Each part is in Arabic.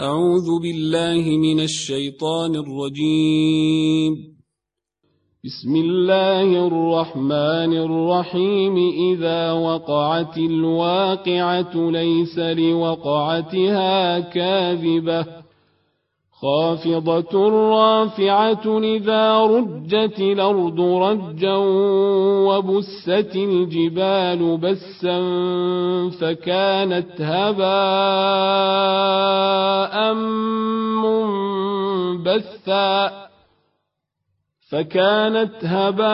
أعوذ بالله من الشيطان الرجيم. بسم الله الرحمن الرحيم. إذا وقعت الواقعة ليس لوقعتها كاذبة. خافضة رافعة إذا رجت الأرض رجا وبست الجبال بسا فكانت هباء منبثا فكانت هباء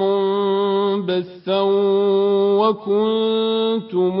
منبثا وكنتم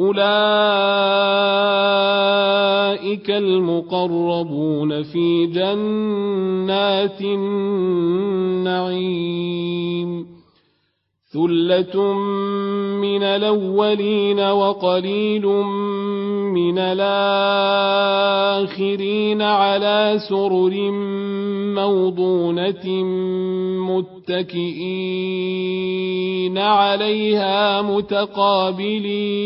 أولئك المقربون في جنات النعيم. ثلة من الأولين وقليل من الآخرين على سرر موضونة متكئين عليها متقابلين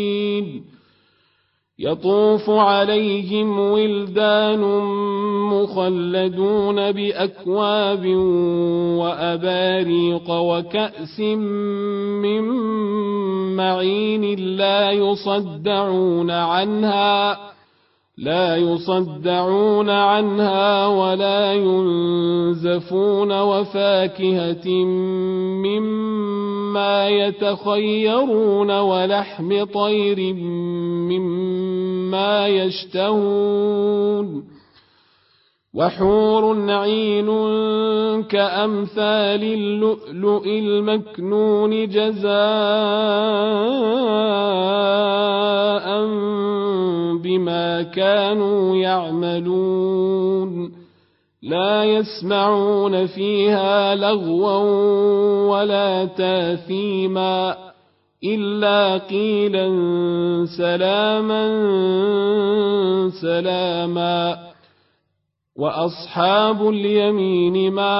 يطوف عليهم ولدان مخلدون بأكواب وأباريق وكأس من معين لا يصدعون عنها لا يصدعون عنها ولا ينزفون وفاكهة مما يتخيرون ولحم طير مما يشتهون وحور عين كأمثال اللؤلؤ المكنون جزاء بما كانوا يعملون لا يسمعون فيها لغوا ولا تاثيما إلا قيلا سلاما سلاما وأصحاب اليمين ما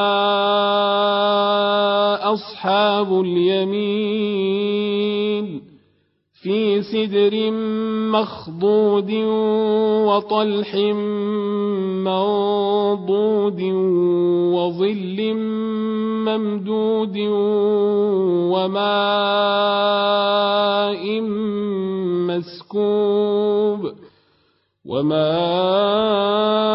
أصحاب اليمين في سدر مخضود وطلح منضود وظل ممدود وماء مسكوب وماء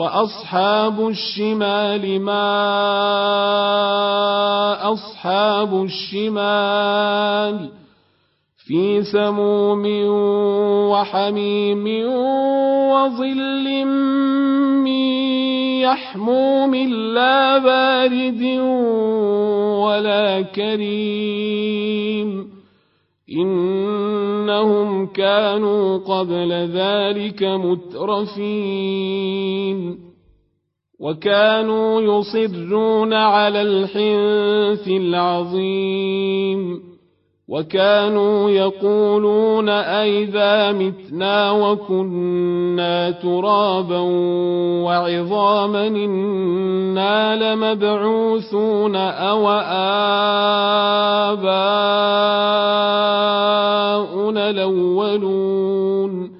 وأصحاب الشمال ما أصحاب الشمال في سموم وحميم وظل من يحموم لا بارد ولا كريم إنهم كانوا قبل ذلك مترفين وكانوا يصرون على الحنث العظيم وكانوا يقولون أئذا متنا وكنا ترابا وعظاما إنا لمبعوثون أو آباؤنا الأولون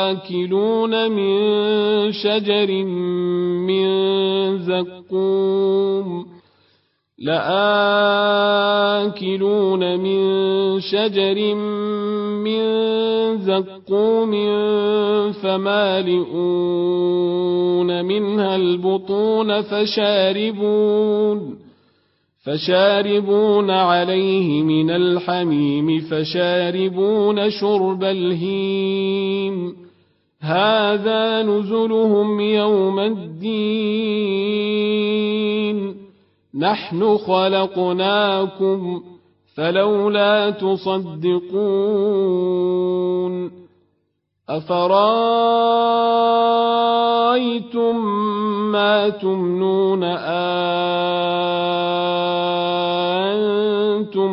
لآكلون من شجر من زقوم. لآكلون من شجر من زقوم فمالئون منها البطون فشاربون. فشاربون عليه من الحميم فشاربون شرب الهيم. هذا نزلهم يوم الدين. نحن خلقناكم فلولا تصدقون. أفرأيتم ما تمنون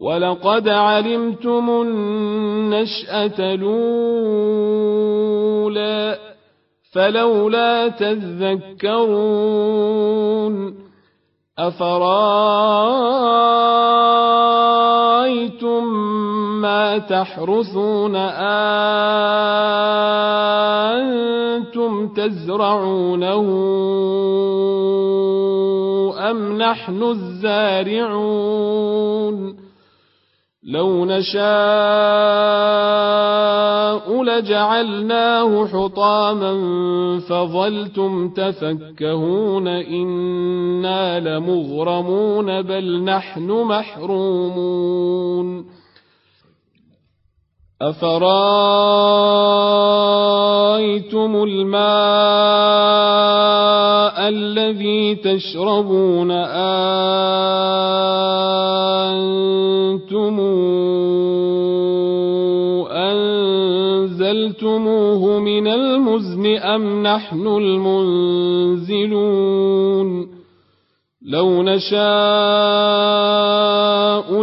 ولقد علمتم النشأة الأولى فلولا تذكرون أفرايتم ما تحرثون أنتم تزرعونه أم نحن الزارعون لو نشاء لجعلناه حطاما فظلتم تفكهون إنا لمغرمون بل نحن محرومون أفرأيتم الماء الذي تشربون أنتم أنزلتموه من المزن أم نحن المنزلون لو نشاء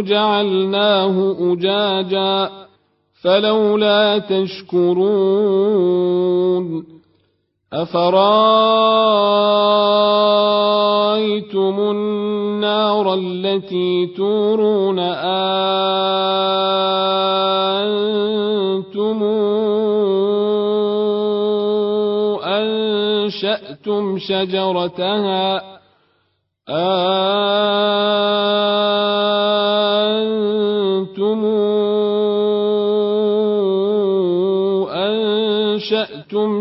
جعلناه أجاجا فلولا تشكرون أفرأيتم النار التي تورون أنتم أنشأتم شجرتها أنتم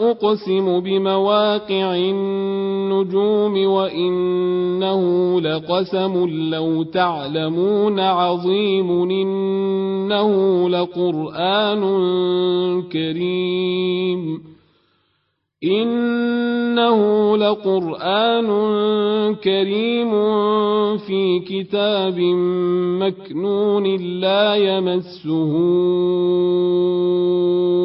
أقسم بمواقع النجوم وإنه لقسم لو تعلمون عظيم إنه لقرآن كريم إنه لقرآن كريم في كتاب مكنون لا يمسه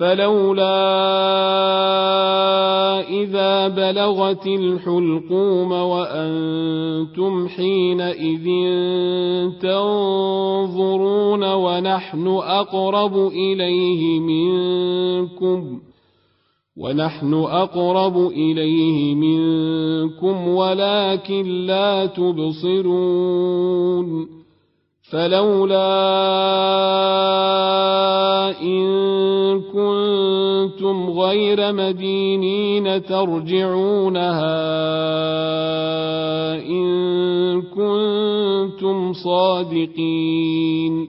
فلولا إذا بلغت الحلقوم وأنتم حينئذ تنظرون ونحن أقرب إليه منكم ونحن أقرب إليه منكم ولكن لا تبصرون فلولا إن كنتم غير مدينين ترجعونها إن كنتم صادقين